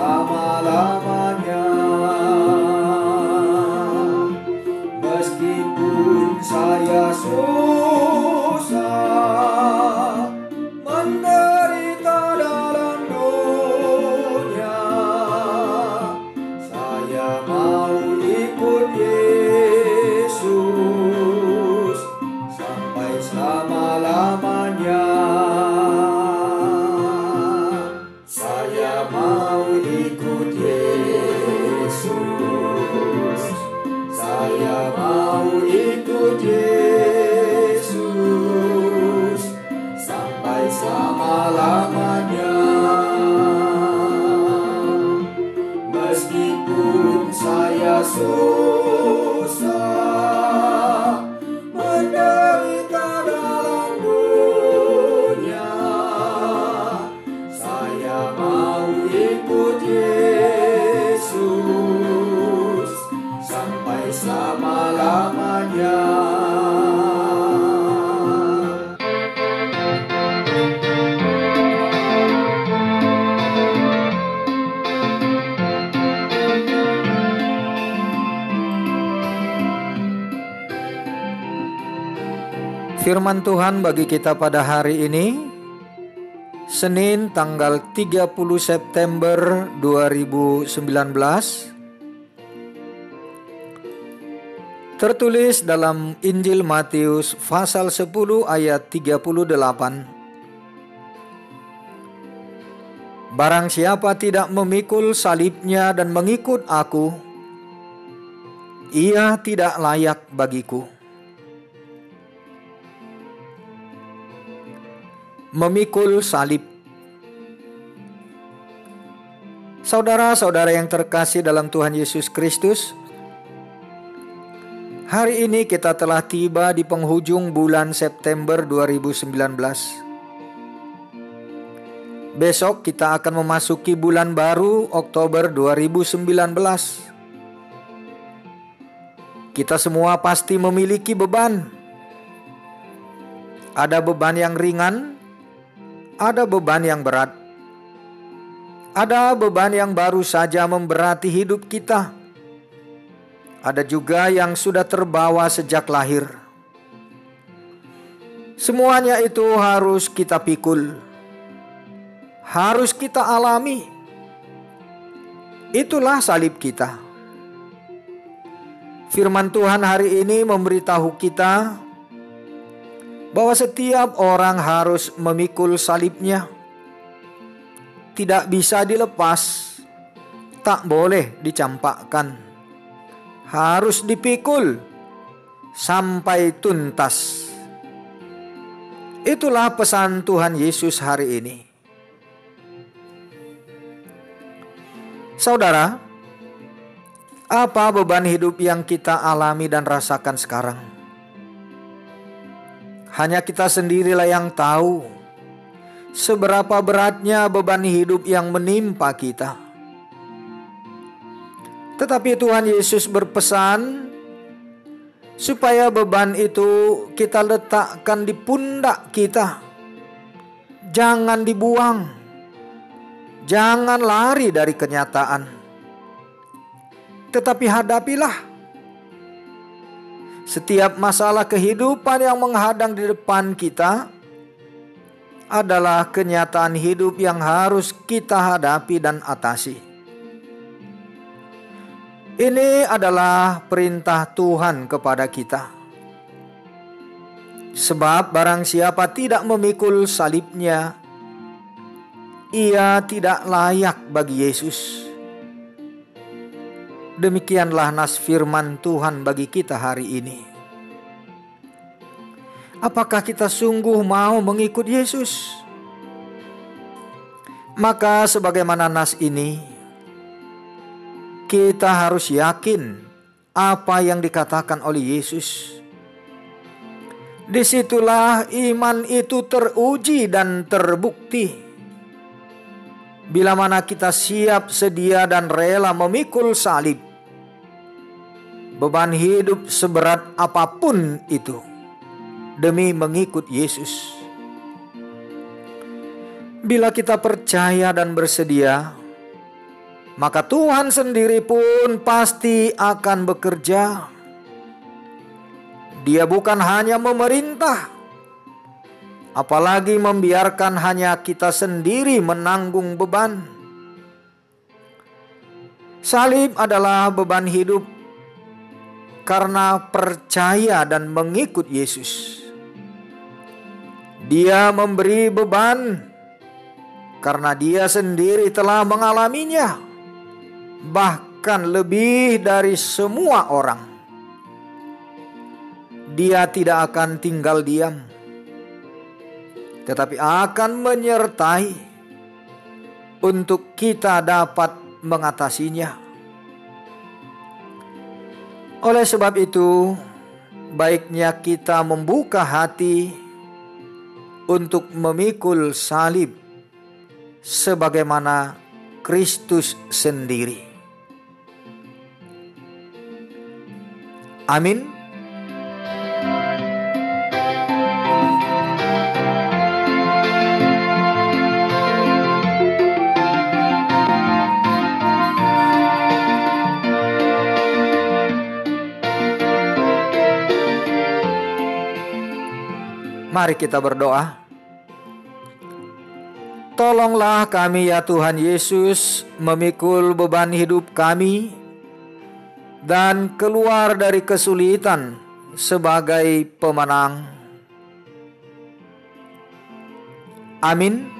sampai selama-lamanya. Firman Tuhan bagi kita pada hari ini Senin tanggal 30 September 2019 Tertulis dalam Injil Matius pasal 10 ayat 38 Barang siapa tidak memikul salibnya dan mengikut aku Ia tidak layak bagiku memikul salib. Saudara-saudara yang terkasih dalam Tuhan Yesus Kristus, hari ini kita telah tiba di penghujung bulan September 2019. Besok kita akan memasuki bulan baru Oktober 2019. Kita semua pasti memiliki beban. Ada beban yang ringan, ada beban yang berat. Ada beban yang baru saja memberati hidup kita. Ada juga yang sudah terbawa sejak lahir. Semuanya itu harus kita pikul. Harus kita alami. Itulah salib kita. Firman Tuhan hari ini memberitahu kita bahwa setiap orang harus memikul salibnya. Tidak bisa dilepas, tak boleh dicampakkan. Harus dipikul sampai tuntas. Itulah pesan Tuhan Yesus hari ini. Saudara, Apa beban hidup yang kita alami dan rasakan sekarang? Hanya kita sendirilah yang tahu seberapa beratnya beban hidup yang menimpa kita. Tetapi Tuhan Yesus berpesan supaya beban itu kita letakkan di pundak kita. Jangan dibuang. Jangan lari dari kenyataan. Tetapi hadapilah setiap masalah kehidupan yang menghadang di depan kita adalah kenyataan hidup yang harus kita hadapi dan atasi. Ini adalah perintah Tuhan kepada kita. Sebab barang siapa tidak memikul salibnya, ia tidak layak bagi Yesus. Demikianlah nas firman Tuhan bagi kita hari ini. Apakah kita sungguh mau mengikut Yesus? Maka sebagaimana nas ini, kita harus yakin apa yang dikatakan oleh Yesus. Di situlah iman itu teruji dan terbukti bila mana kita siap, sedia, dan rela memikul salib beban hidup seberat apa pun itu demi mengikut Yesus. Bila kita percaya dan bersedia, maka Tuhan sendiri pun pasti akan bekerja. Dia bukan hanya memerintah, apalagi membiarkan hanya kita sendiri menanggung beban. Salib adalah beban hidup karena percaya dan mengikut Yesus. Dia memberi beban karena dia sendiri telah mengalaminya, bahkan lebih dari semua orang. Dia tidak akan tinggal diam, tetapi akan menyertai untuk kita dapat mengatasinya. Oleh sebab itu, baiknya kita membuka hati untuk memikul salib sebagaimana Kristus sendiri. Amin. Mari kita berdoa. Tolonglah kami ya Tuhan Yesus memikul beban hidup kami dan keluar dari kesulitan sebagai pemenang. Amin.